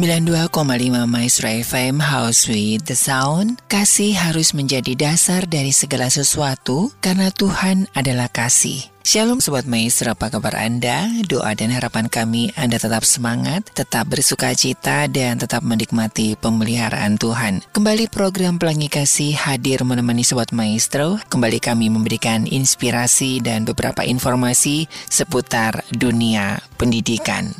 92,5 Maestro FM House with the Sound Kasih harus menjadi dasar dari segala sesuatu karena Tuhan adalah kasih Shalom Sobat Maestro, apa kabar Anda? Doa dan harapan kami Anda tetap semangat, tetap bersuka cita, dan tetap menikmati pemeliharaan Tuhan. Kembali program Pelangi Kasih hadir menemani Sobat Maestro. Kembali kami memberikan inspirasi dan beberapa informasi seputar dunia pendidikan.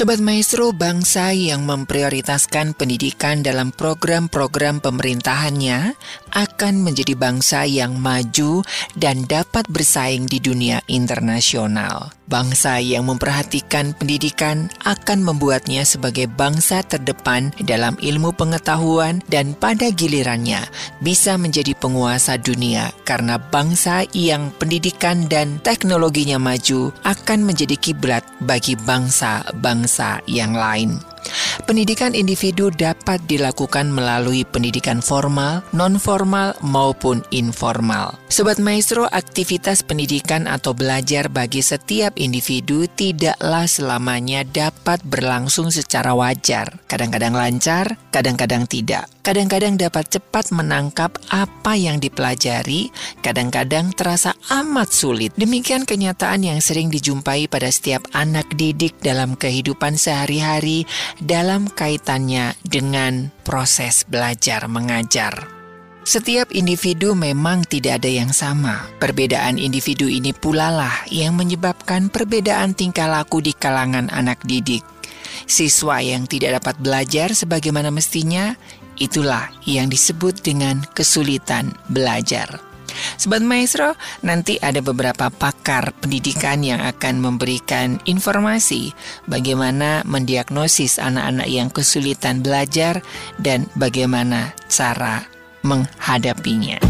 Sobat Maestro, bangsa yang memprioritaskan pendidikan dalam program-program pemerintahannya akan menjadi bangsa yang maju dan dapat bersaing di dunia internasional. Bangsa yang memperhatikan pendidikan akan membuatnya sebagai bangsa terdepan dalam ilmu pengetahuan dan pada gilirannya bisa menjadi penguasa dunia karena bangsa yang pendidikan dan teknologinya maju akan menjadi kiblat bagi bangsa-bangsa yang lain. Pendidikan individu dapat dilakukan melalui pendidikan formal, non-formal, maupun informal. Sobat Maestro, aktivitas pendidikan atau belajar bagi setiap individu tidaklah selamanya dapat berlangsung secara wajar. Kadang-kadang lancar, kadang-kadang tidak. Kadang-kadang dapat cepat menangkap apa yang dipelajari, kadang-kadang terasa amat sulit. Demikian kenyataan yang sering dijumpai pada setiap anak didik dalam kehidupan sehari-hari dalam kaitannya dengan proses belajar mengajar. Setiap individu memang tidak ada yang sama. Perbedaan individu ini pula lah yang menyebabkan perbedaan tingkah laku di kalangan anak didik. Siswa yang tidak dapat belajar sebagaimana mestinya, itulah yang disebut dengan kesulitan belajar. Sobat Maestro, nanti ada beberapa pakar pendidikan yang akan memberikan informasi bagaimana mendiagnosis anak-anak yang kesulitan belajar dan bagaimana cara menghadapinya.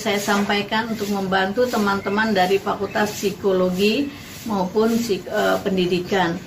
Saya sampaikan untuk membantu teman-teman dari Fakultas Psikologi maupun psik- eh, pendidikan.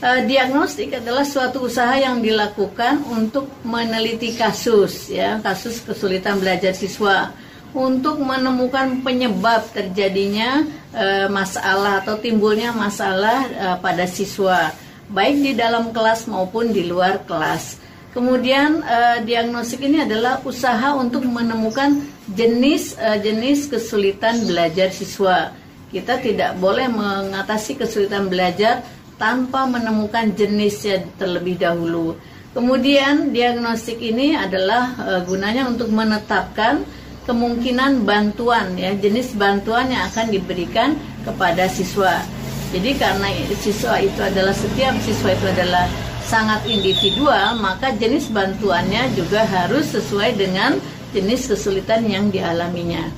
Eh, diagnostik adalah suatu usaha yang dilakukan untuk meneliti kasus ya, kasus kesulitan belajar siswa untuk menemukan penyebab terjadinya eh, masalah atau timbulnya masalah eh, pada siswa baik di dalam kelas maupun di luar kelas. Kemudian eh, diagnostik ini adalah usaha untuk menemukan jenis jenis kesulitan belajar siswa. Kita tidak boleh mengatasi kesulitan belajar tanpa menemukan jenisnya terlebih dahulu. Kemudian diagnostik ini adalah eh, gunanya untuk menetapkan kemungkinan bantuan ya jenis bantuan yang akan diberikan kepada siswa. Jadi karena siswa itu adalah setiap siswa itu adalah sangat individual, maka jenis bantuannya juga harus sesuai dengan jenis kesulitan yang dialaminya.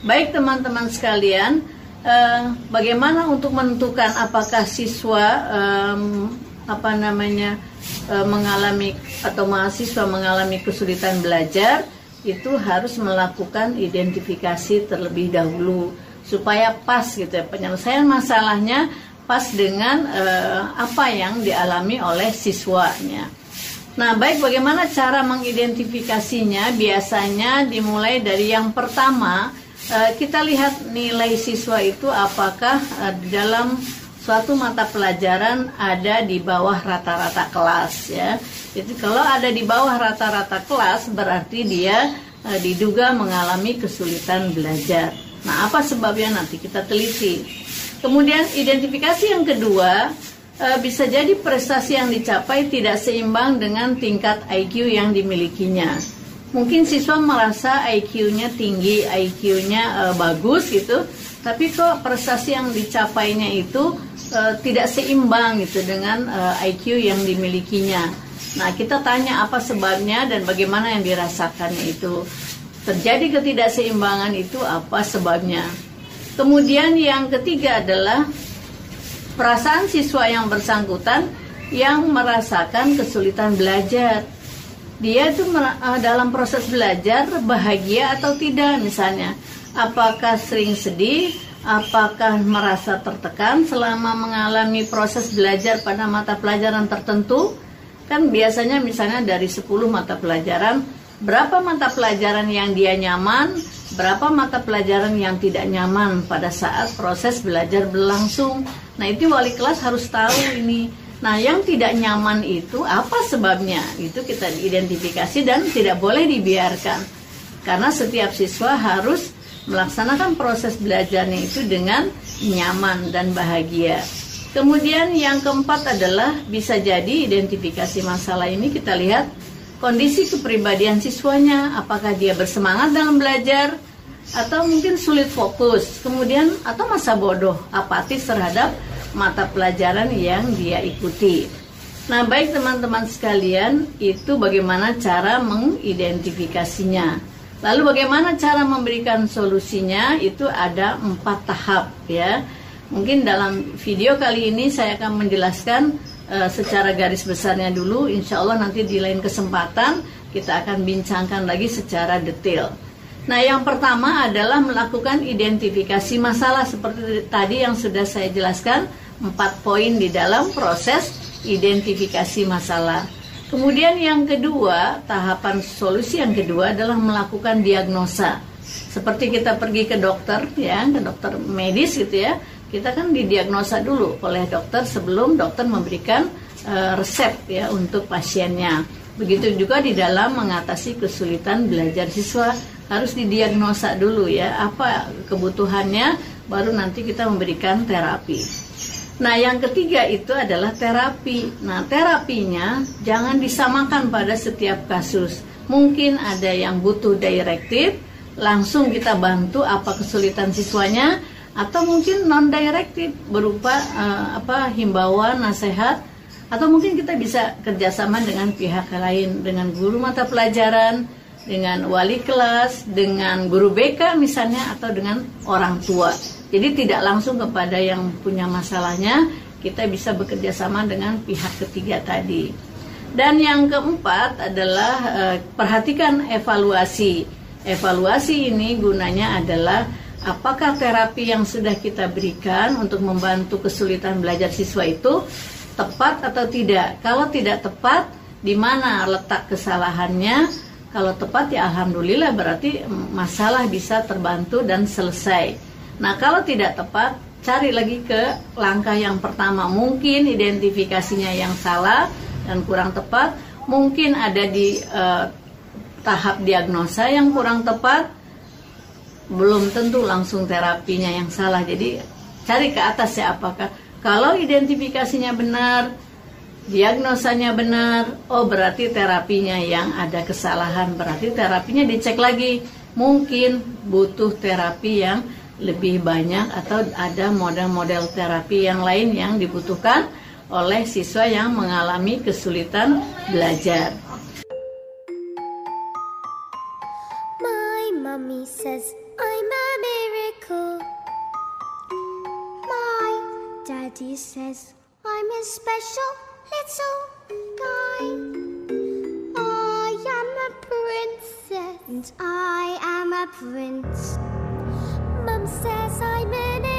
Baik teman-teman sekalian, eh, bagaimana untuk menentukan apakah siswa em, apa namanya eh, mengalami atau mahasiswa mengalami kesulitan belajar? itu harus melakukan identifikasi terlebih dahulu supaya pas gitu ya penyelesaian masalahnya pas dengan eh, apa yang dialami oleh siswanya. Nah, baik bagaimana cara mengidentifikasinya? Biasanya dimulai dari yang pertama, eh, kita lihat nilai siswa itu apakah di dalam suatu mata pelajaran ada di bawah rata-rata kelas ya. Jadi kalau ada di bawah rata-rata kelas berarti dia eh, diduga mengalami kesulitan belajar. Nah, apa sebabnya nanti kita teliti. Kemudian identifikasi yang kedua eh, bisa jadi prestasi yang dicapai tidak seimbang dengan tingkat IQ yang dimilikinya. Mungkin siswa merasa IQ-nya tinggi, IQ-nya eh, bagus gitu, tapi kok prestasi yang dicapainya itu eh, tidak seimbang gitu dengan IQ yang dimilikinya. Nah, kita tanya apa sebabnya dan bagaimana yang dirasakannya itu. Terjadi ketidakseimbangan itu apa sebabnya? Kemudian yang ketiga adalah perasaan siswa yang bersangkutan yang merasakan kesulitan belajar. Dia itu eh, dalam proses belajar bahagia atau tidak misalnya. Apakah sering sedih, apakah merasa tertekan selama mengalami proses belajar pada mata pelajaran tertentu? Kan biasanya misalnya dari 10 mata pelajaran, berapa mata pelajaran yang dia nyaman, berapa mata pelajaran yang tidak nyaman pada saat proses belajar berlangsung. Nah, itu wali kelas harus tahu ini. Nah, yang tidak nyaman itu apa sebabnya? Itu kita identifikasi dan tidak boleh dibiarkan. Karena setiap siswa harus melaksanakan proses belajarnya itu dengan nyaman dan bahagia. Kemudian yang keempat adalah bisa jadi identifikasi masalah ini kita lihat kondisi kepribadian siswanya, apakah dia bersemangat dalam belajar atau mungkin sulit fokus, kemudian atau masa bodoh, apatis terhadap mata pelajaran yang dia ikuti. Nah, baik teman-teman sekalian, itu bagaimana cara mengidentifikasinya. Lalu bagaimana cara memberikan solusinya? Itu ada empat tahap ya. Mungkin dalam video kali ini saya akan menjelaskan eh, secara garis besarnya dulu. Insya Allah nanti di lain kesempatan kita akan bincangkan lagi secara detail. Nah, yang pertama adalah melakukan identifikasi masalah seperti tadi yang sudah saya jelaskan empat poin di dalam proses identifikasi masalah. Kemudian yang kedua, tahapan solusi yang kedua adalah melakukan diagnosa. Seperti kita pergi ke dokter ya, ke dokter medis gitu ya. Kita kan didiagnosa dulu oleh dokter sebelum dokter memberikan eh, resep ya untuk pasiennya. Begitu juga di dalam mengatasi kesulitan belajar siswa harus didiagnosa dulu ya apa kebutuhannya baru nanti kita memberikan terapi. Nah, yang ketiga itu adalah terapi. Nah, terapinya jangan disamakan pada setiap kasus. Mungkin ada yang butuh direktif, langsung kita bantu apa kesulitan siswanya atau mungkin non directed berupa uh, apa himbauan nasihat. Atau mungkin kita bisa kerjasama dengan pihak lain dengan guru mata pelajaran dengan wali kelas dengan guru BK misalnya atau dengan orang tua. Jadi tidak langsung kepada yang punya masalahnya kita bisa bekerjasama dengan pihak ketiga tadi. Dan yang keempat adalah uh, perhatikan evaluasi. Evaluasi ini gunanya adalah apakah terapi yang sudah kita berikan untuk membantu kesulitan belajar siswa itu tepat atau tidak. Kalau tidak tepat, di mana letak kesalahannya? Kalau tepat ya alhamdulillah berarti masalah bisa terbantu dan selesai. Nah, kalau tidak tepat, cari lagi ke langkah yang pertama. Mungkin identifikasinya yang salah dan kurang tepat, mungkin ada di eh, tahap diagnosa yang kurang tepat belum tentu langsung terapinya yang salah. Jadi cari ke atas ya apakah kalau identifikasinya benar, diagnosanya benar, oh berarti terapinya yang ada kesalahan, berarti terapinya dicek lagi. Mungkin butuh terapi yang lebih banyak atau ada model-model terapi yang lain yang dibutuhkan oleh siswa yang mengalami kesulitan belajar. My mommy says I'm a miracle. My daddy says I'm a special little guy. I am a princess, and I am a prince. Mum says I'm an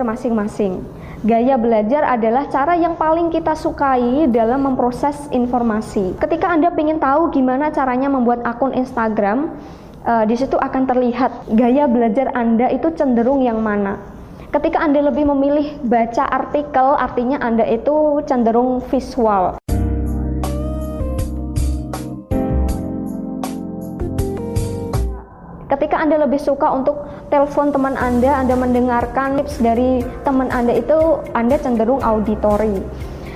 belajar masing-masing. Gaya belajar adalah cara yang paling kita sukai dalam memproses informasi. Ketika Anda ingin tahu gimana caranya membuat akun Instagram, uh, di situ akan terlihat gaya belajar Anda itu cenderung yang mana. Ketika Anda lebih memilih baca artikel, artinya Anda itu cenderung visual. Anda lebih suka untuk telepon teman Anda, Anda mendengarkan tips dari teman Anda itu Anda cenderung auditory.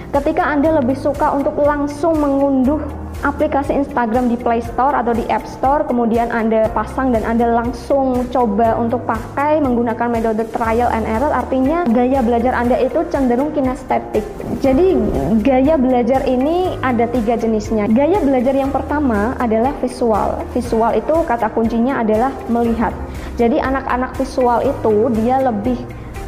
Ketika Anda lebih suka untuk langsung mengunduh aplikasi Instagram di Play Store atau di App Store, kemudian Anda pasang dan Anda langsung coba untuk pakai menggunakan metode trial and error, artinya gaya belajar Anda itu cenderung kinestetik. Jadi gaya belajar ini ada tiga jenisnya. Gaya belajar yang pertama adalah visual. Visual itu kata kuncinya adalah melihat. Jadi anak-anak visual itu dia lebih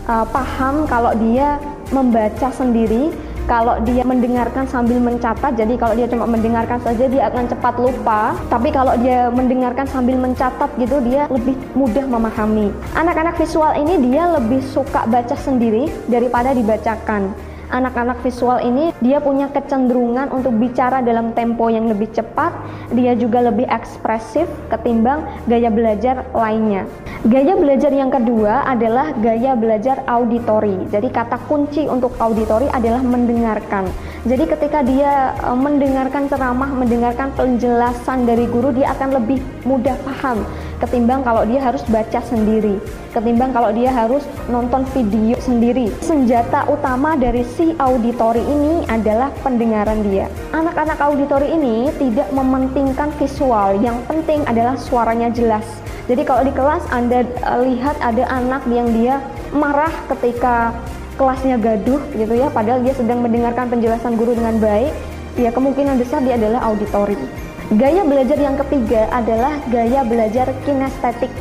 uh, paham kalau dia membaca sendiri kalau dia mendengarkan sambil mencatat jadi kalau dia cuma mendengarkan saja dia akan cepat lupa. Tapi kalau dia mendengarkan sambil mencatat gitu dia lebih mudah memahami. Anak-anak visual ini dia lebih suka baca sendiri daripada dibacakan anak-anak visual ini dia punya kecenderungan untuk bicara dalam tempo yang lebih cepat, dia juga lebih ekspresif ketimbang gaya belajar lainnya. Gaya belajar yang kedua adalah gaya belajar auditori. Jadi kata kunci untuk auditori adalah mendengarkan. Jadi ketika dia e, mendengarkan ceramah, mendengarkan penjelasan dari guru, dia akan lebih mudah paham ketimbang kalau dia harus baca sendiri, ketimbang kalau dia harus nonton video sendiri. Senjata utama dari si auditori ini adalah pendengaran dia. Anak-anak auditori ini tidak mementingkan visual, yang penting adalah suaranya jelas. Jadi kalau di kelas Anda uh, lihat ada anak yang dia marah ketika kelasnya gaduh gitu ya, padahal dia sedang mendengarkan penjelasan guru dengan baik, ya kemungkinan besar dia adalah auditori. Gaya belajar yang ketiga adalah gaya belajar kinestetik.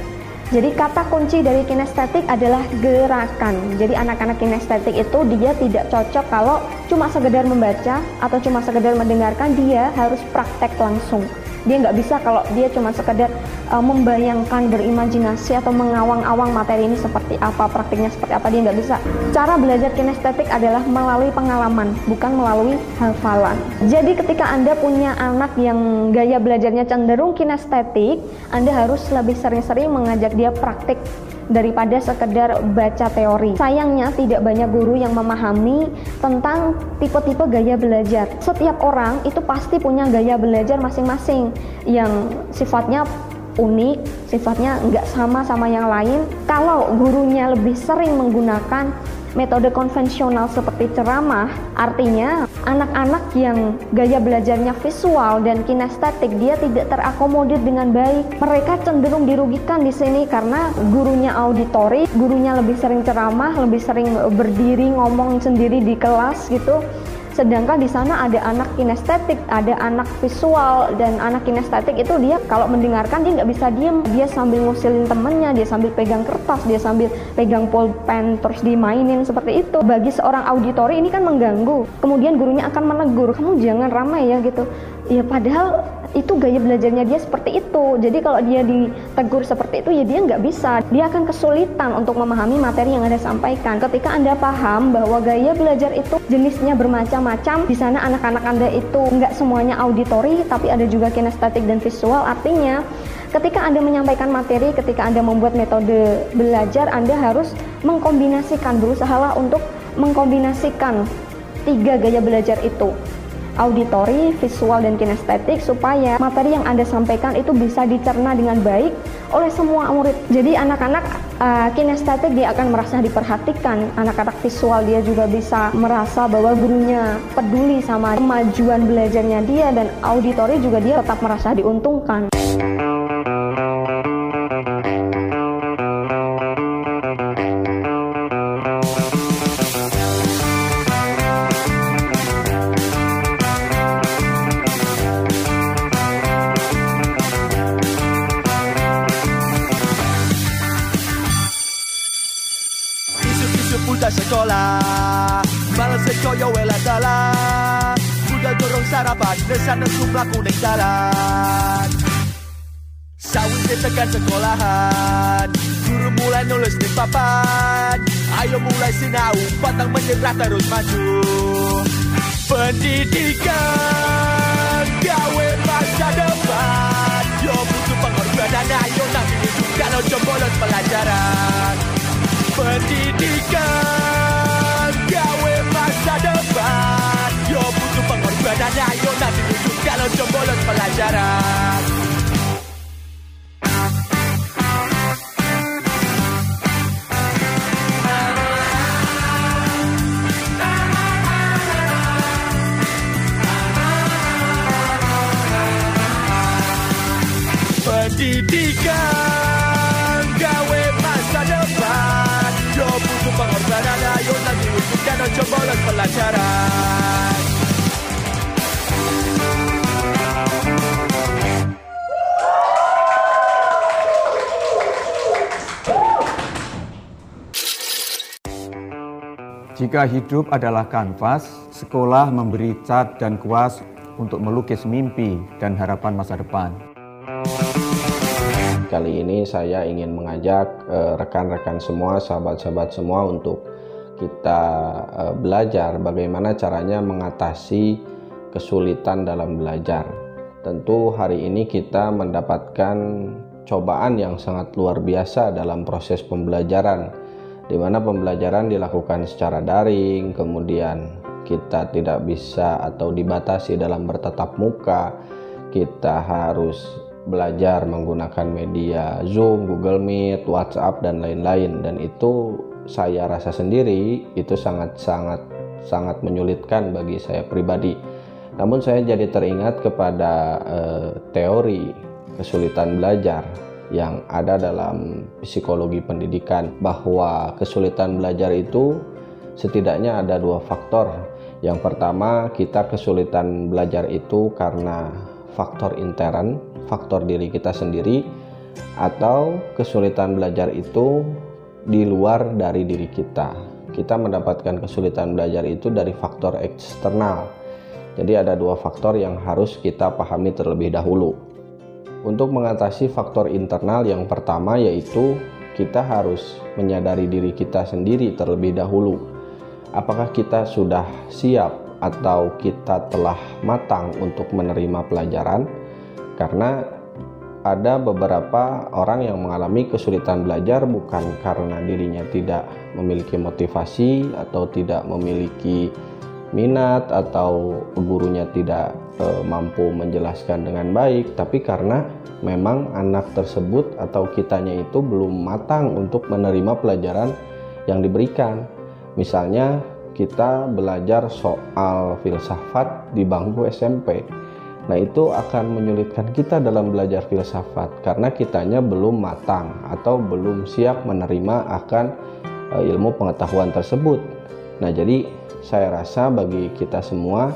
Jadi kata kunci dari kinestetik adalah gerakan. Jadi anak-anak kinestetik itu dia tidak cocok kalau cuma sekedar membaca atau cuma sekedar mendengarkan, dia harus praktek langsung dia nggak bisa kalau dia cuma sekedar uh, membayangkan berimajinasi atau mengawang-awang materi ini seperti apa praktiknya seperti apa dia nggak bisa. Cara belajar kinestetik adalah melalui pengalaman bukan melalui hafalan. Jadi ketika anda punya anak yang gaya belajarnya cenderung kinestetik anda harus lebih sering-sering mengajak dia praktik daripada sekedar baca teori. Sayangnya tidak banyak guru yang memahami tentang tipe-tipe gaya belajar. Setiap orang itu pasti punya gaya belajar masing-masing yang sifatnya unik, sifatnya nggak sama sama yang lain. Kalau gurunya lebih sering menggunakan metode konvensional seperti ceramah, artinya anak-anak yang gaya belajarnya visual dan kinestetik dia tidak terakomodir dengan baik. Mereka cenderung dirugikan di sini karena gurunya auditori, gurunya lebih sering ceramah, lebih sering berdiri ngomong sendiri di kelas gitu Sedangkan di sana ada anak kinestetik, ada anak visual dan anak kinestetik itu dia kalau mendengarkan dia nggak bisa diem, dia sambil ngusilin temennya, dia sambil pegang kertas, dia sambil pegang pulpen terus dimainin seperti itu. Bagi seorang auditori ini kan mengganggu. Kemudian gurunya akan menegur, kamu jangan ramai ya gitu. Ya padahal itu gaya belajarnya dia seperti itu. Jadi kalau dia ditegur seperti itu ya dia nggak bisa. Dia akan kesulitan untuk memahami materi yang Anda sampaikan. Ketika Anda paham bahwa gaya belajar itu jenisnya bermacam-macam, di sana anak-anak Anda itu nggak semuanya auditori, tapi ada juga kinestetik dan visual. Artinya ketika Anda menyampaikan materi, ketika Anda membuat metode belajar, Anda harus mengkombinasikan, berusahalah untuk mengkombinasikan tiga gaya belajar itu auditori, visual, dan kinestetik supaya materi yang Anda sampaikan itu bisa dicerna dengan baik oleh semua murid. Jadi anak-anak uh, kinestetik dia akan merasa diperhatikan, anak-anak visual dia juga bisa merasa bahwa gurunya peduli sama kemajuan belajarnya dia dan auditori juga dia tetap merasa diuntungkan. Tekan sekolahan. Guru mulai nulis di papan. Ayo mulai sinau Pantang menyerah terus maju. Pendidikan Gawe masa depan. Yo butuh pengorbanan Ayo nanti juga lo bolos pelajaran. Pendidikan Gawe masa depan. Yo butuh pengorbanan Ayo nanti tunjukkan lo bolos pelajaran nanti wujudkan ojo bolos pelajaran Jika hidup adalah kanvas, sekolah memberi cat dan kuas untuk melukis mimpi dan harapan masa depan. Kali ini saya ingin mengajak eh, rekan-rekan semua, sahabat-sahabat semua untuk kita eh, belajar bagaimana caranya mengatasi kesulitan dalam belajar. Tentu hari ini kita mendapatkan cobaan yang sangat luar biasa dalam proses pembelajaran di mana pembelajaran dilakukan secara daring, kemudian kita tidak bisa atau dibatasi dalam bertatap muka, kita harus belajar menggunakan media Zoom, Google Meet, WhatsApp dan lain-lain dan itu saya rasa sendiri itu sangat-sangat sangat menyulitkan bagi saya pribadi. Namun saya jadi teringat kepada eh, teori kesulitan belajar yang ada dalam psikologi pendidikan bahwa kesulitan belajar itu setidaknya ada dua faktor. Yang pertama, kita kesulitan belajar itu karena faktor intern, faktor diri kita sendiri, atau kesulitan belajar itu di luar dari diri kita. Kita mendapatkan kesulitan belajar itu dari faktor eksternal. Jadi ada dua faktor yang harus kita pahami terlebih dahulu. Untuk mengatasi faktor internal yang pertama yaitu kita harus menyadari diri kita sendiri terlebih dahulu. Apakah kita sudah siap atau kita telah matang untuk menerima pelajaran? Karena ada beberapa orang yang mengalami kesulitan belajar bukan karena dirinya tidak memiliki motivasi atau tidak memiliki minat atau gurunya tidak e, mampu menjelaskan dengan baik, tapi karena memang anak tersebut atau kitanya itu belum matang untuk menerima pelajaran yang diberikan. Misalnya kita belajar soal filsafat di bangku SMP. Nah, itu akan menyulitkan kita dalam belajar filsafat karena kitanya belum matang atau belum siap menerima akan e, ilmu pengetahuan tersebut. Nah, jadi saya rasa bagi kita semua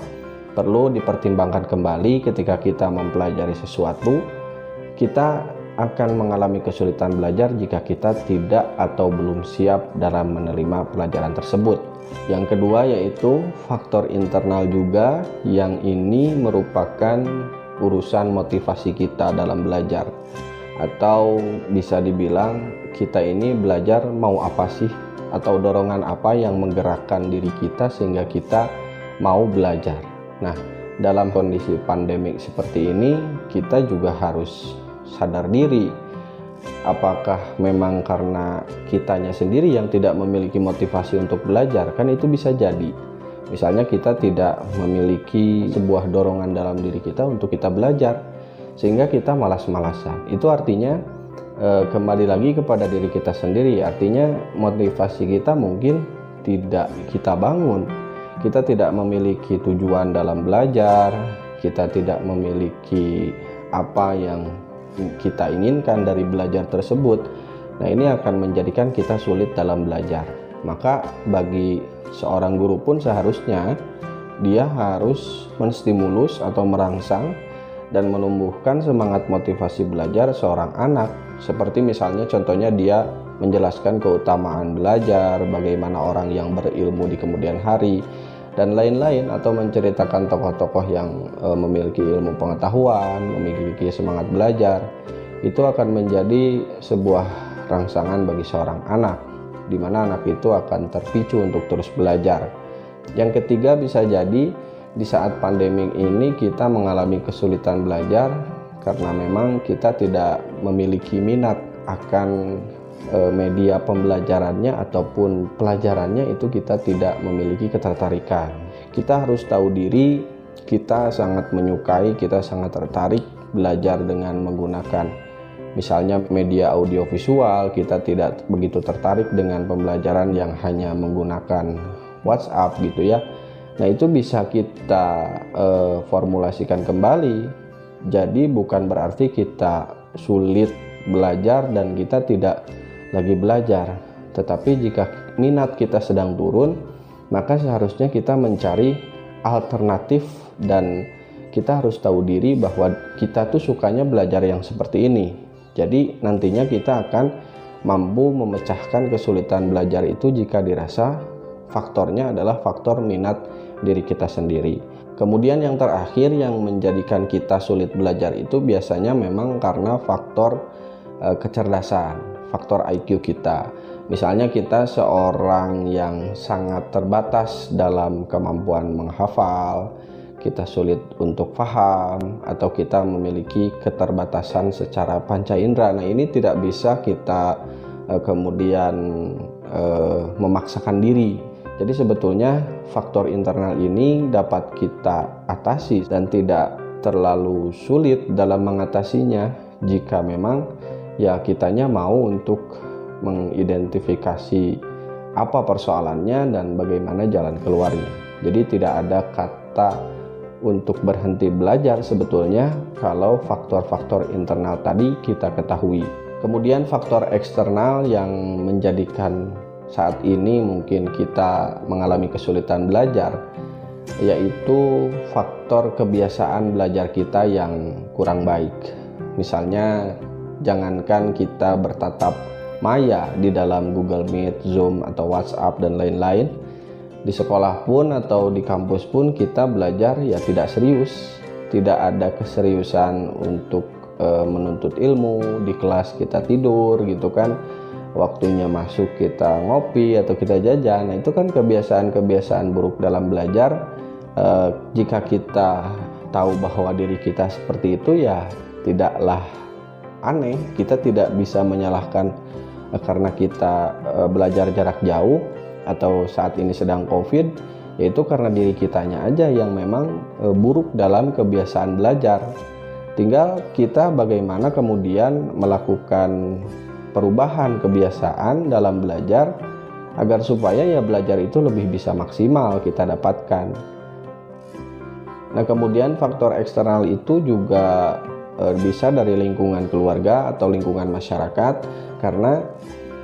perlu dipertimbangkan kembali ketika kita mempelajari sesuatu kita akan mengalami kesulitan belajar jika kita tidak atau belum siap dalam menerima pelajaran tersebut. Yang kedua yaitu faktor internal juga yang ini merupakan urusan motivasi kita dalam belajar atau bisa dibilang kita ini belajar mau apa sih atau dorongan apa yang menggerakkan diri kita sehingga kita mau belajar. Nah, dalam kondisi pandemik seperti ini, kita juga harus sadar diri. Apakah memang karena kitanya sendiri yang tidak memiliki motivasi untuk belajar? Kan itu bisa jadi. Misalnya kita tidak memiliki sebuah dorongan dalam diri kita untuk kita belajar sehingga kita malas-malasan. Itu artinya e, kembali lagi kepada diri kita sendiri artinya motivasi kita mungkin tidak kita bangun kita tidak memiliki tujuan dalam belajar kita tidak memiliki apa yang kita inginkan dari belajar tersebut. Nah ini akan menjadikan kita sulit dalam belajar. Maka bagi seorang guru pun seharusnya dia harus menstimulus atau merangsang dan menumbuhkan semangat motivasi belajar seorang anak. Seperti misalnya contohnya dia menjelaskan keutamaan belajar, bagaimana orang yang berilmu di kemudian hari, dan lain-lain atau menceritakan tokoh-tokoh yang e, memiliki ilmu pengetahuan, memiliki semangat belajar, itu akan menjadi sebuah rangsangan bagi seorang anak, di mana anak itu akan terpicu untuk terus belajar. Yang ketiga bisa jadi di saat pandemi ini kita mengalami kesulitan belajar karena memang kita tidak memiliki minat akan media pembelajarannya ataupun pelajarannya itu kita tidak memiliki ketertarikan. Kita harus tahu diri, kita sangat menyukai, kita sangat tertarik belajar dengan menggunakan misalnya media audiovisual, kita tidak begitu tertarik dengan pembelajaran yang hanya menggunakan WhatsApp gitu ya. Nah, itu bisa kita e, formulasikan kembali jadi bukan berarti kita sulit belajar dan kita tidak lagi belajar. Tetapi jika minat kita sedang turun, maka seharusnya kita mencari alternatif dan kita harus tahu diri bahwa kita tuh sukanya belajar yang seperti ini. Jadi nantinya kita akan mampu memecahkan kesulitan belajar itu jika dirasa faktornya adalah faktor minat diri kita sendiri. Kemudian yang terakhir yang menjadikan kita sulit belajar itu biasanya memang karena faktor e, kecerdasan, faktor IQ kita. Misalnya kita seorang yang sangat terbatas dalam kemampuan menghafal, kita sulit untuk paham atau kita memiliki keterbatasan secara panca indera. Nah, ini tidak bisa kita e, kemudian e, memaksakan diri jadi sebetulnya faktor internal ini dapat kita atasi dan tidak terlalu sulit dalam mengatasinya jika memang ya kitanya mau untuk mengidentifikasi apa persoalannya dan bagaimana jalan keluarnya. Jadi tidak ada kata untuk berhenti belajar sebetulnya kalau faktor-faktor internal tadi kita ketahui. Kemudian faktor eksternal yang menjadikan saat ini mungkin kita mengalami kesulitan belajar yaitu faktor kebiasaan belajar kita yang kurang baik. Misalnya jangankan kita bertatap maya di dalam Google Meet, Zoom atau WhatsApp dan lain-lain. Di sekolah pun atau di kampus pun kita belajar ya tidak serius, tidak ada keseriusan untuk e, menuntut ilmu, di kelas kita tidur gitu kan waktunya masuk kita ngopi atau kita jajan nah itu kan kebiasaan-kebiasaan buruk dalam belajar e, jika kita tahu bahwa diri kita seperti itu ya tidaklah aneh kita tidak bisa menyalahkan e, karena kita e, belajar jarak jauh atau saat ini sedang covid yaitu karena diri kitanya aja yang memang e, buruk dalam kebiasaan belajar tinggal kita bagaimana kemudian melakukan perubahan kebiasaan dalam belajar agar supaya ya belajar itu lebih bisa maksimal kita dapatkan. Nah, kemudian faktor eksternal itu juga bisa dari lingkungan keluarga atau lingkungan masyarakat karena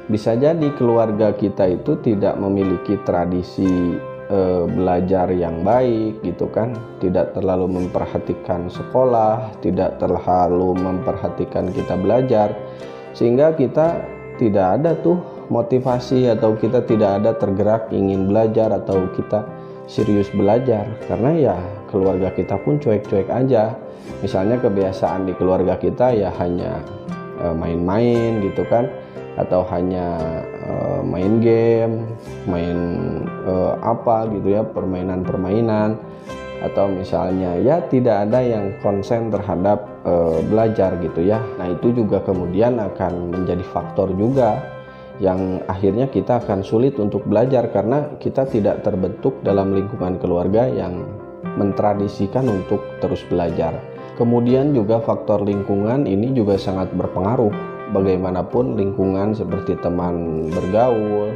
bisa jadi keluarga kita itu tidak memiliki tradisi e, belajar yang baik gitu kan, tidak terlalu memperhatikan sekolah, tidak terlalu memperhatikan kita belajar sehingga kita tidak ada tuh motivasi atau kita tidak ada tergerak ingin belajar atau kita serius belajar. Karena ya keluarga kita pun cuek-cuek aja. Misalnya kebiasaan di keluarga kita ya hanya eh, main-main gitu kan. Atau hanya e, main game main e, apa gitu ya permainan-permainan. Atau misalnya ya tidak ada yang konsen terhadap belajar gitu ya. Nah, itu juga kemudian akan menjadi faktor juga yang akhirnya kita akan sulit untuk belajar karena kita tidak terbentuk dalam lingkungan keluarga yang mentradisikan untuk terus belajar. Kemudian juga faktor lingkungan ini juga sangat berpengaruh. Bagaimanapun lingkungan seperti teman bergaul,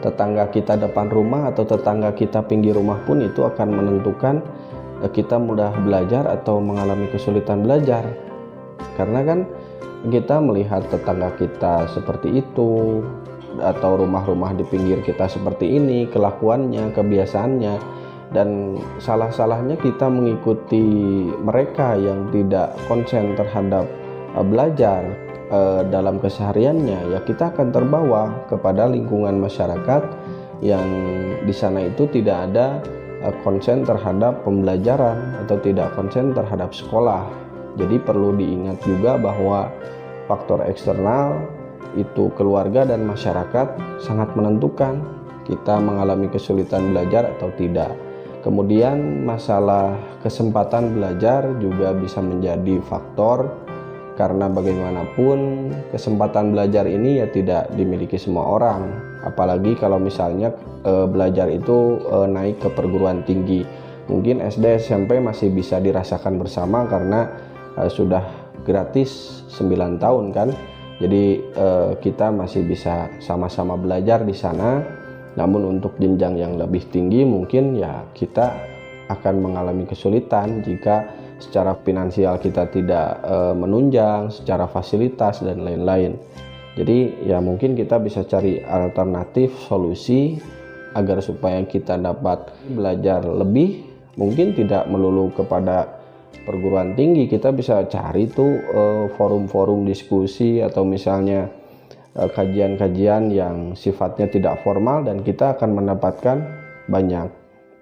tetangga kita depan rumah atau tetangga kita pinggir rumah pun itu akan menentukan eh, kita mudah belajar atau mengalami kesulitan belajar karena kan kita melihat tetangga kita seperti itu atau rumah-rumah di pinggir kita seperti ini kelakuannya kebiasaannya dan salah-salahnya kita mengikuti mereka yang tidak konsen terhadap eh, belajar uh, dalam kesehariannya ya kita akan terbawa kepada lingkungan masyarakat yang di sana itu tidak ada uh, konsen terhadap pembelajaran atau tidak konsen terhadap sekolah. Jadi perlu diingat juga bahwa faktor eksternal itu keluarga dan masyarakat sangat menentukan kita mengalami kesulitan belajar atau tidak. Kemudian masalah kesempatan belajar juga bisa menjadi faktor karena bagaimanapun kesempatan belajar ini ya tidak dimiliki semua orang apalagi kalau misalnya e, belajar itu e, naik ke perguruan tinggi mungkin SD SMP masih bisa dirasakan bersama karena e, sudah gratis 9 tahun kan jadi e, kita masih bisa sama-sama belajar di sana namun untuk jenjang yang lebih tinggi mungkin ya kita akan mengalami kesulitan jika secara finansial kita tidak eh, menunjang, secara fasilitas dan lain-lain. Jadi ya mungkin kita bisa cari alternatif solusi agar supaya kita dapat belajar lebih mungkin tidak melulu kepada perguruan tinggi kita bisa cari tuh eh, forum-forum diskusi atau misalnya eh, kajian-kajian yang sifatnya tidak formal dan kita akan mendapatkan banyak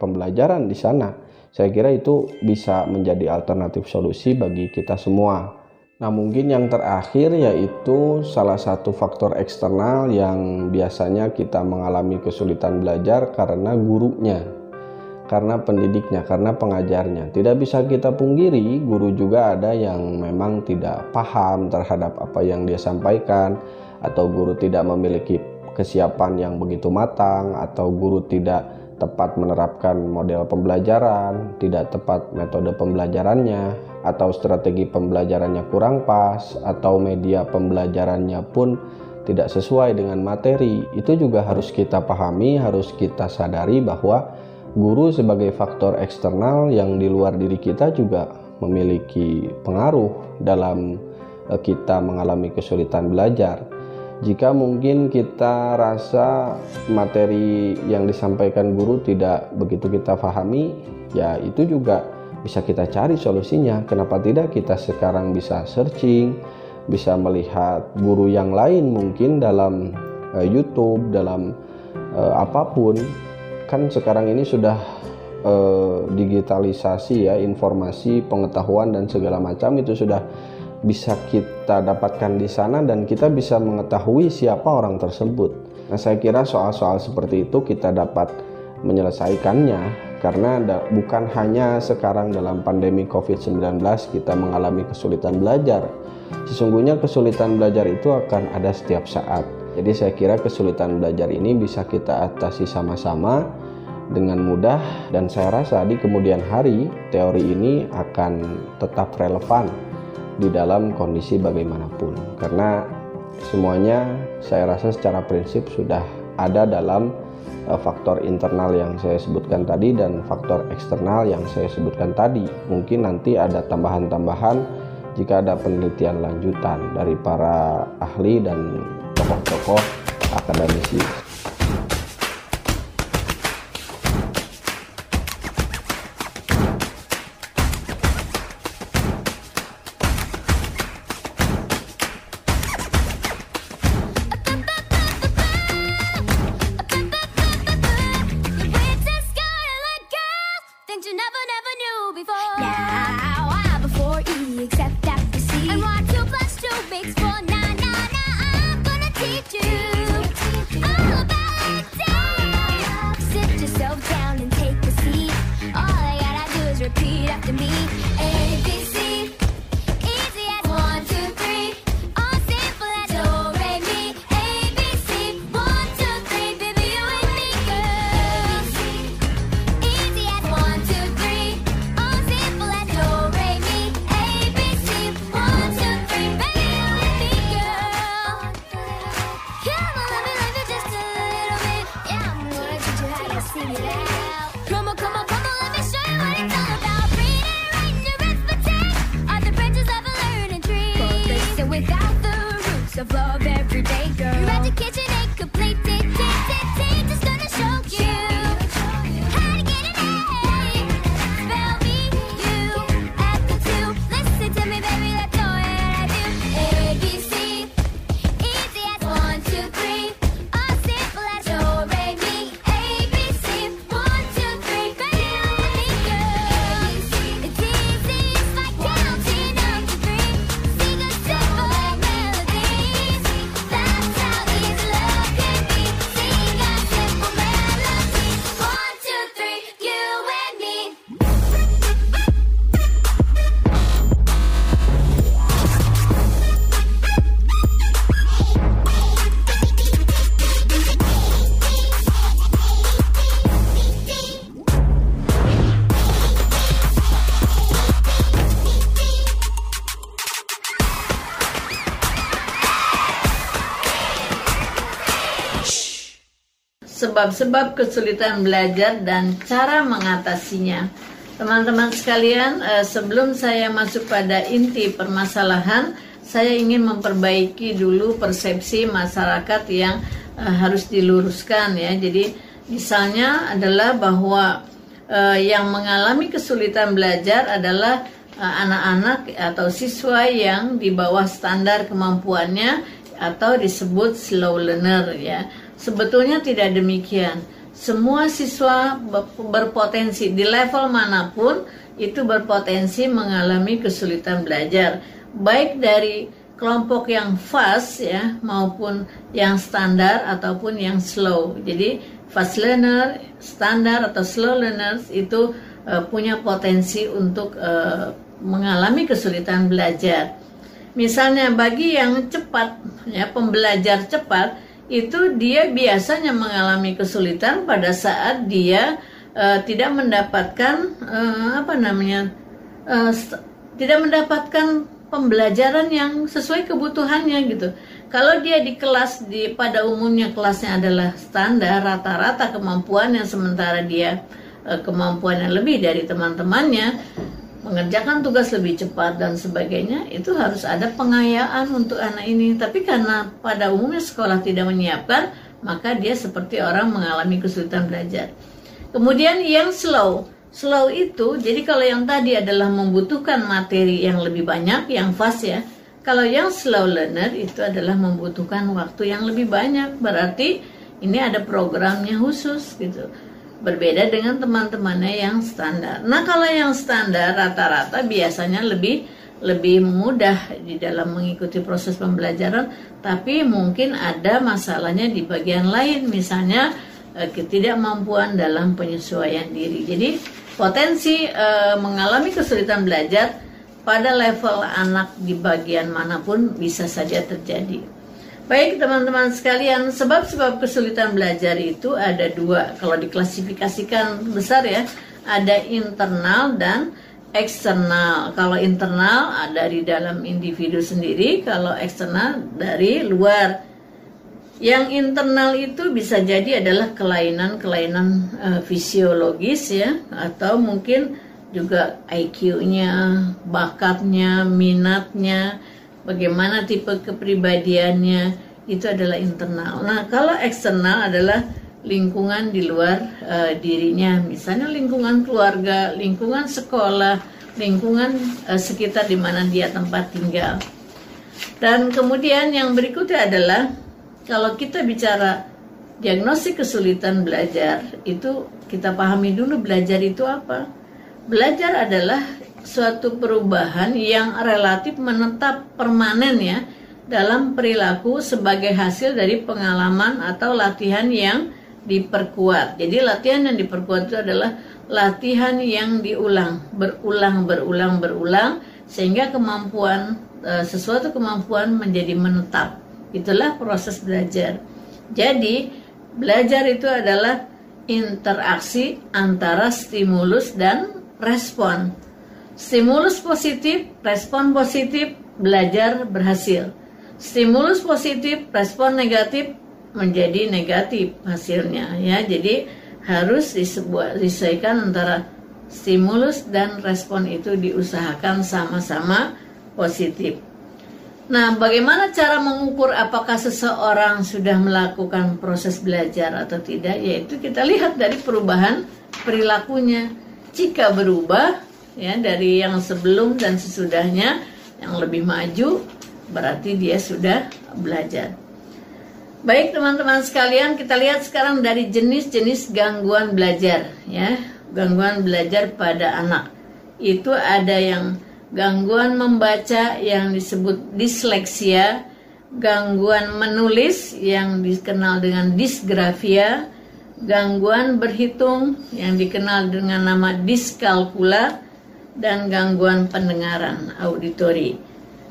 pembelajaran di sana. Saya kira itu bisa menjadi alternatif solusi bagi kita semua. Nah, mungkin yang terakhir yaitu salah satu faktor eksternal yang biasanya kita mengalami kesulitan belajar karena gurunya, karena pendidiknya, karena pengajarnya. Tidak bisa kita pungkiri, guru juga ada yang memang tidak paham terhadap apa yang dia sampaikan, atau guru tidak memiliki kesiapan yang begitu matang, atau guru tidak tepat menerapkan model pembelajaran, tidak tepat metode pembelajarannya, atau strategi pembelajarannya kurang pas, atau media pembelajarannya pun tidak sesuai dengan materi, itu juga harus kita pahami, harus kita sadari bahwa guru sebagai faktor eksternal yang di luar diri kita juga memiliki pengaruh dalam eh, kita mengalami kesulitan belajar. Jika mungkin kita rasa materi yang disampaikan guru tidak begitu kita pahami, ya itu juga bisa kita cari solusinya. Kenapa tidak kita sekarang bisa searching, bisa melihat guru yang lain mungkin dalam uh, YouTube, dalam uh, apa pun. Kan sekarang ini sudah uh, digitalisasi ya, informasi, pengetahuan dan segala macam itu sudah bisa kita dapatkan di sana dan kita bisa mengetahui siapa orang tersebut. Nah, saya kira soal-soal seperti itu kita dapat menyelesaikannya karena bukan hanya sekarang dalam pandemi COVID-19 kita mengalami kesulitan belajar. Sesungguhnya kesulitan belajar itu akan ada setiap saat. Jadi saya kira kesulitan belajar ini bisa kita atasi sama-sama dengan mudah dan saya rasa di kemudian hari teori ini akan tetap relevan di dalam kondisi bagaimanapun. Karena semuanya saya rasa secara prinsip sudah ada dalam uh, faktor internal yang saya sebutkan tadi dan faktor eksternal yang saya sebutkan tadi. Mungkin nanti ada tambahan-tambahan jika ada penelitian lanjutan dari para ahli dan tokoh-tokoh akademisi sebab-sebab kesulitan belajar dan cara mengatasinya. Teman-teman sekalian, eh, sebelum saya masuk pada inti permasalahan, saya ingin memperbaiki dulu persepsi masyarakat yang eh, harus diluruskan ya. Jadi misalnya adalah bahwa eh, yang mengalami kesulitan belajar adalah anak-anak atau siswa yang di bawah standar kemampuannya atau disebut slow learner ya. Sebetulnya tidak demikian. Semua siswa berpotensi di level mana pun itu berpotensi mengalami kesulitan belajar. Baik dari kelompok yang fast ya maupun yang standar ataupun yang slow. Jadi fast learner standar atau slow learners itu uh, punya potensi untuk uh, mengalami kesulitan belajar. Misalnya bagi yang cepat ya pembelajar cepat itu dia biasanya mengalami kesulitan pada saat dia uh, tidak mendapatkan uh, apa namanya uh, tidak mendapatkan pembelajaran yang sesuai kebutuhannya gitu. Kalau dia di kelas di pada umumnya kelasnya adalah standar rata-rata kemampuannya sementara dia uh, kemampuannya lebih dari teman-temannya mengerjakan tugas lebih cepat dan sebagainya itu harus ada pengayaan untuk anak ini. Tapi karena pada umumnya sekolah tidak menyiapkan maka dia seperti orang mengalami kesulitan belajar. Kemudian yang slow. Slow itu jadi kalau yang tadi adalah membutuhkan materi yang lebih banyak yang fast ya kalau yang slow learner itu adalah membutuhkan waktu yang lebih banyak. Berarti ini ada programnya khusus gitu berbeda dengan teman-temannya yang standar. Nah, kalau yang standar rata-rata biasanya lebih lebih mudah di dalam mengikuti proses pembelajaran, tapi mungkin ada masalahnya di bagian lain, misalnya eh, ketidakmampuan dalam penyesuaian diri. Jadi, potensi eh, mengalami kesulitan belajar pada level anak di bagian mana pun bisa saja terjadi. Baik teman-teman sekalian, sebab-sebab kesulitan belajar itu ada dua. Kalau diklasifikasikan besar ya, ada internal dan eksternal. Kalau internal ada di dalam individu sendiri, kalau eksternal dari luar. Yang internal itu bisa jadi adalah kelainan-kelainan uh, fisiologis ya, atau mungkin juga IQ-nya, bakatnya, minatnya, bagaimana tipe kepribadiannya itu adalah internal. Nah, kalau eksternal adalah lingkungan di luar uh, dirinya, misalnya lingkungan keluarga, lingkungan sekolah, lingkungan uh, sekitar di mana dia tempat tinggal. Dan kemudian yang berikutnya adalah kalau kita bicara diagnosis kesulitan belajar, itu kita pahami dulu belajar itu apa. Belajar adalah suatu perubahan yang relatif menetap permanen ya dalam perilaku sebagai hasil dari pengalaman atau latihan yang diperkuat. Jadi latihan yang diperkuat itu adalah latihan yang diulang, berulang, berulang, berulang sehingga kemampuan e, sesuatu kemampuan menjadi menetap. Itulah proses belajar. Jadi belajar itu adalah interaksi antara stimulus dan respon Stimulus positif, respon positif, belajar berhasil. Stimulus positif, respon negatif menjadi negatif hasilnya ya. Jadi harus disebuah disesuaikan antara stimulus dan respon itu diusahakan sama-sama positif. Nah, bagaimana cara mengukur apakah seseorang sudah melakukan proses belajar atau tidak? Yaitu kita lihat dari perubahan perilakunya. Jika berubah, ya dari yang sebelum dan sesudahnya yang lebih maju berarti dia sudah belajar. Baik teman-teman sekalian, kita lihat sekarang dari jenis-jenis gangguan belajar ya. Gangguan belajar pada anak. Itu ada yang gangguan membaca yang disebut disleksia, gangguan menulis yang dikenal dengan disgrafia, gangguan berhitung yang dikenal dengan nama diskalkula, dan gangguan pendengaran auditori.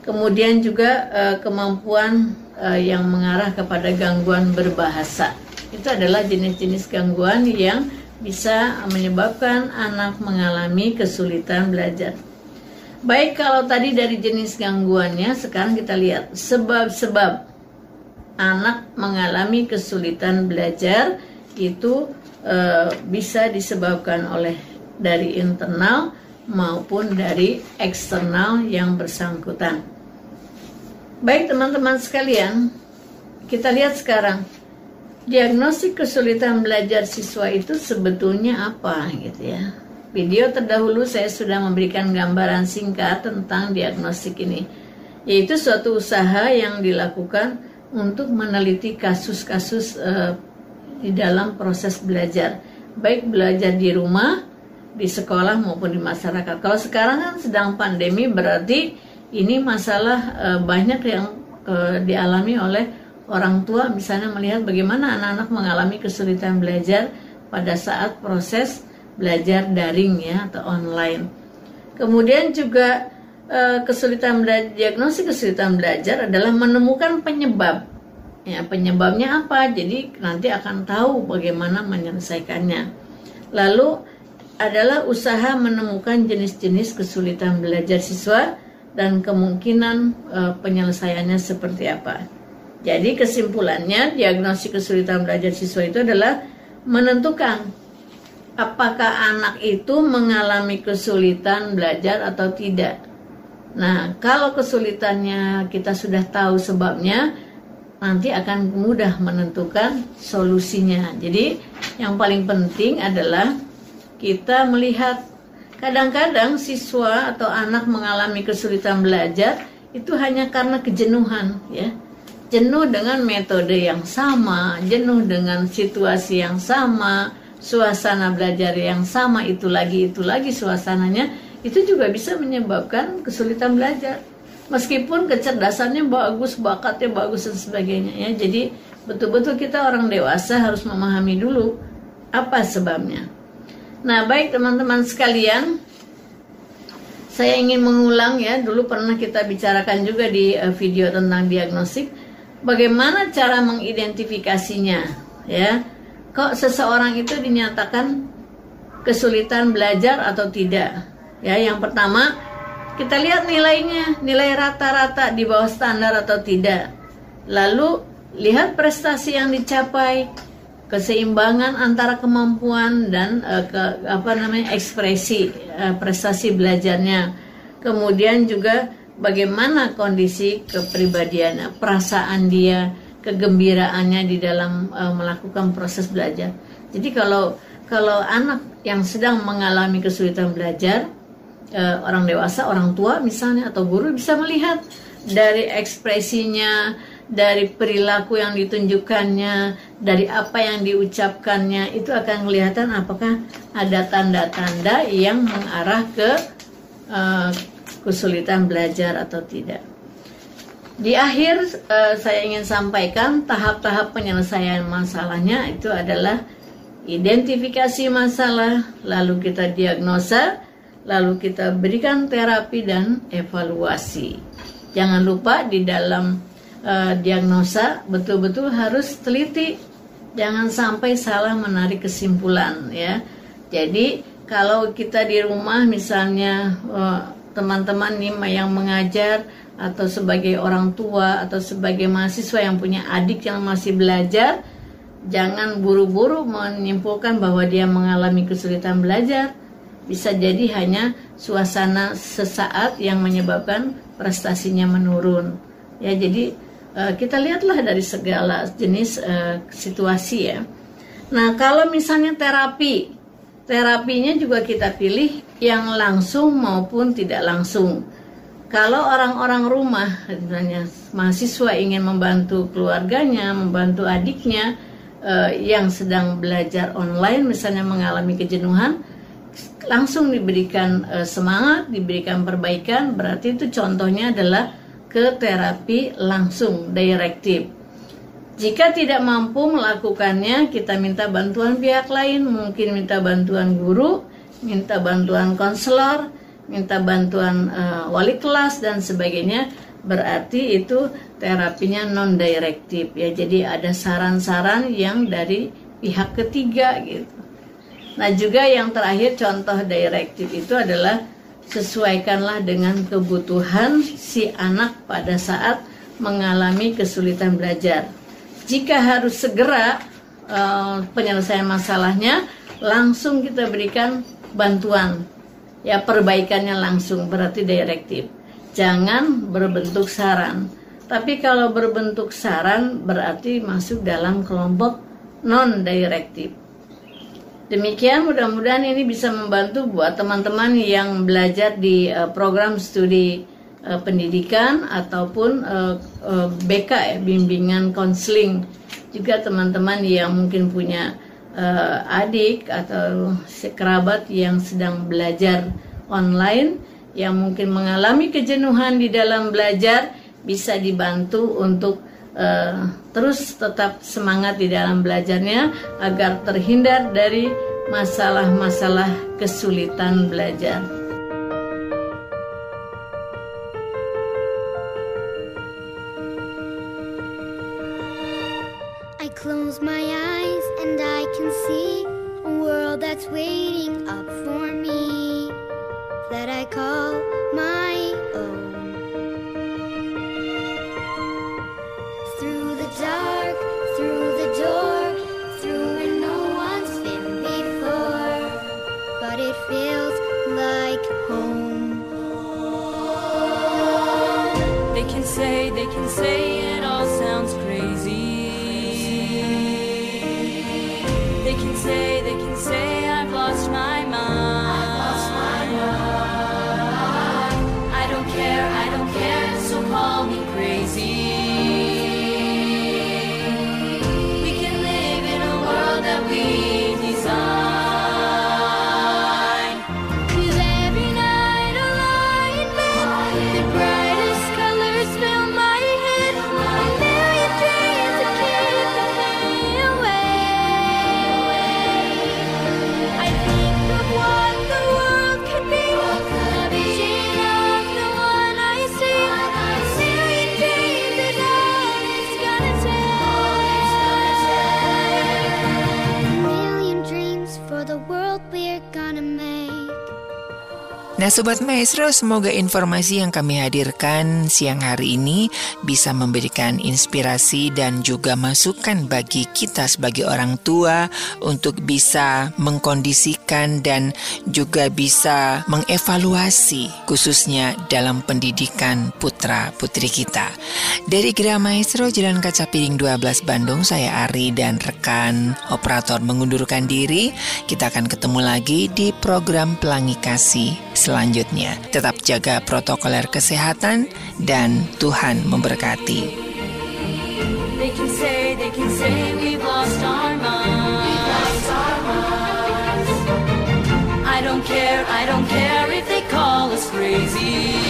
Kemudian juga uh, kemampuan uh, yang mengarah kepada gangguan berbahasa. Itu adalah jenis-jenis gangguan yang bisa menyebabkan anak mengalami kesulitan belajar. Baik kalau tadi dari jenis gangguannya, sekarang kita lihat sebab-sebab anak mengalami kesulitan belajar itu e, bisa disebabkan oleh dari internal maupun dari eksternal yang bersangkutan. Baik teman-teman sekalian, kita lihat sekarang diagnostik kesulitan belajar siswa itu sebetulnya apa gitu ya. Video terdahulu saya sudah memberikan gambaran singkat tentang diagnostik ini, yaitu suatu usaha yang dilakukan untuk meneliti kasus-kasus uh, di dalam proses belajar, baik belajar di rumah, di sekolah maupun di masyarakat. Kalau sekarang kan sedang pandemi berarti ini masalah uh, banyak yang uh, dialami oleh orang tua misalnya melihat bagaimana anak-anak mengalami kesulitan belajar pada saat proses belajar daring ya atau online. Kemudian juga uh, kesulitan belajar diagnosis kesulitan belajar adalah menemukan penyebab. Ya, penyebabnya apa? Jadi nanti akan tahu bagaimana menyelesaikannya. Lalu adalah usaha menemukan jenis-jenis kesulitan belajar siswa dan kemungkinan e, penyelesaiannya seperti apa. Jadi kesimpulannya diagnosis kesulitan belajar siswa itu adalah menentukan apakah anak itu mengalami kesulitan belajar atau tidak. Nah, kalau kesulitannya kita sudah tahu sebabnya, nanti akan mudah menentukan solusinya. Jadi, yang paling penting adalah kita melihat kadang-kadang siswa atau anak mengalami kesulitan belajar itu hanya karena kejenuhan ya. Jenuh dengan metode yang sama jenuh dengan situasi yang sama suasana belajar yang sama itu lagi itu lagi suasananya itu juga bisa menyebabkan kesulitan belajar. Meskipun kecerdasannya bagus bakatnya bagus dan sebagainya ya. Jadi betul-betul kita orang dewasa harus memahami dulu apa sebabnya Nah, baik teman-teman sekalian, saya ingin mengulang ya, dulu pernah kita bicarakan juga di uh, video tentang diagnostik, bagaimana cara mengidentifikasinya, ya. Kok seseorang itu dinyatakan kesulitan belajar atau tidak? Ya, yang pertama, kita lihat nilainya, nilai rata-rata di bawah standar atau tidak. Lalu lihat prestasi yang dicapai, keseimbangan antara kemampuan dan uh, ke, apa namanya ekspresi uh, prestasi belajarnya. Kemudian juga bagaimana kondisi kepribadiannya perasaan dia kegembiraannya di dalam uh, melakukan proses belajar. Jadi kalau kalau anak yang sedang mengalami kesulitan belajar uh, orang dewasa orang tua misalnya atau guru bisa melihat dari ekspresinya dari perilaku yang ditunjukkannya, dari apa yang diucapkannya, itu akan kelihatan apakah ada tanda-tanda yang mengarah ke uh, kesulitan belajar atau tidak. Di akhir uh, saya ingin sampaikan tahap-tahap penyelesaian masalahnya itu adalah identifikasi masalah, lalu kita diagnosa, lalu kita berikan terapi dan evaluasi. Jangan lupa di dalam uh, diagnosa betul-betul harus teliti. Jangan sampai salah menarik kesimpulan ya. Jadi kalau kita di rumah misalnya eh, teman-teman nih yang mengajar atau sebagai orang tua atau sebagai mahasiswa yang punya adik yang masih belajar jangan buru-buru menyimpulkan bahwa dia mengalami kesulitan belajar. Bisa jadi hanya suasana sesaat yang menyebabkan prestasinya menurun. Ya jadi kita lihatlah dari segala jenis uh, situasi ya. Nah, kalau misalnya terapi, terapinya juga kita pilih yang langsung maupun tidak langsung. Kalau orang-orang rumah, misalnya mahasiswa ingin membantu keluarganya, membantu adiknya uh, yang sedang belajar online, misalnya mengalami kejenuhan, langsung diberikan uh, semangat, diberikan perbaikan, berarti itu contohnya adalah ke terapi langsung direktif. Jika tidak mampu melakukannya, kita minta bantuan pihak lain, mungkin minta bantuan guru, minta bantuan konselor, minta bantuan uh, wali kelas dan sebagainya. Berarti itu terapinya non direktif ya. Jadi ada saran-saran yang dari pihak ketiga gitu. Nah, juga yang terakhir contoh direktif itu adalah sesuaikanlah dengan kebutuhan si anak pada saat mengalami kesulitan belajar. Jika harus segera uh, penyelesaian masalahnya, langsung kita berikan bantuan. Ya perbaikannya langsung berarti direktif. Jangan berbentuk saran. Tapi kalau berbentuk saran berarti masuk dalam kelompok non direktif demikian mudah-mudahan ini bisa membantu buat teman-teman yang belajar di uh, program studi uh, pendidikan ataupun uh, uh, BK ya bimbingan konseling. Juga teman-teman yang mungkin punya uh, adik atau kerabat yang sedang belajar online yang mungkin mengalami kejenuhan di dalam belajar bisa dibantu untuk uh, terus tetap semangat di dalam belajarnya agar terhindar dari masalah-masalah kesulitan belajar. Nah Sobat Maestro, semoga informasi yang kami hadirkan siang hari ini bisa memberikan inspirasi dan juga masukan bagi kita sebagai orang tua untuk bisa mengkondisikan dan juga bisa mengevaluasi khususnya dalam pendidikan putra-putri kita. Dari Gera Maestro Jalan Kaca Piring 12 Bandung, saya Ari dan rekan operator mengundurkan diri. Kita akan ketemu lagi di program Pelangi Kasih selanjutnya. Tetap jaga protokoler kesehatan dan Tuhan memberkati. I don't care if they call us crazy.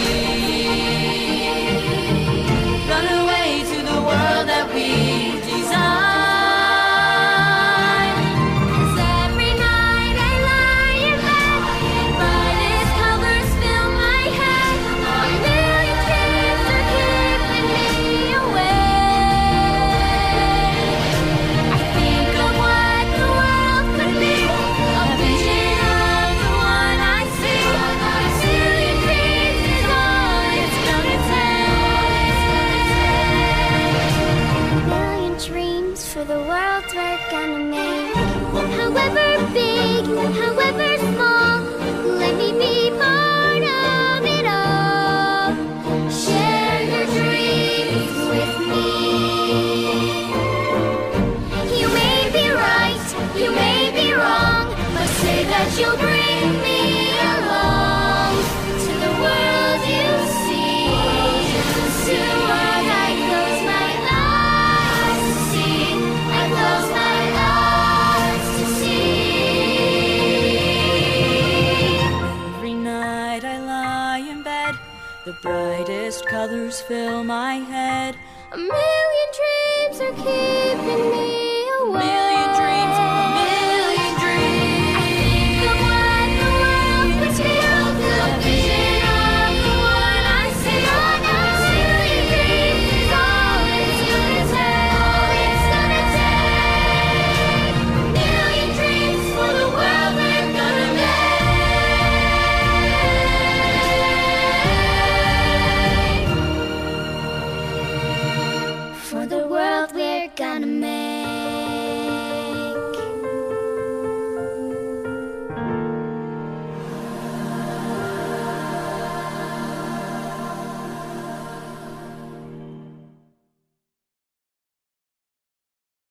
Colors fill my head. A million dreams are keeping me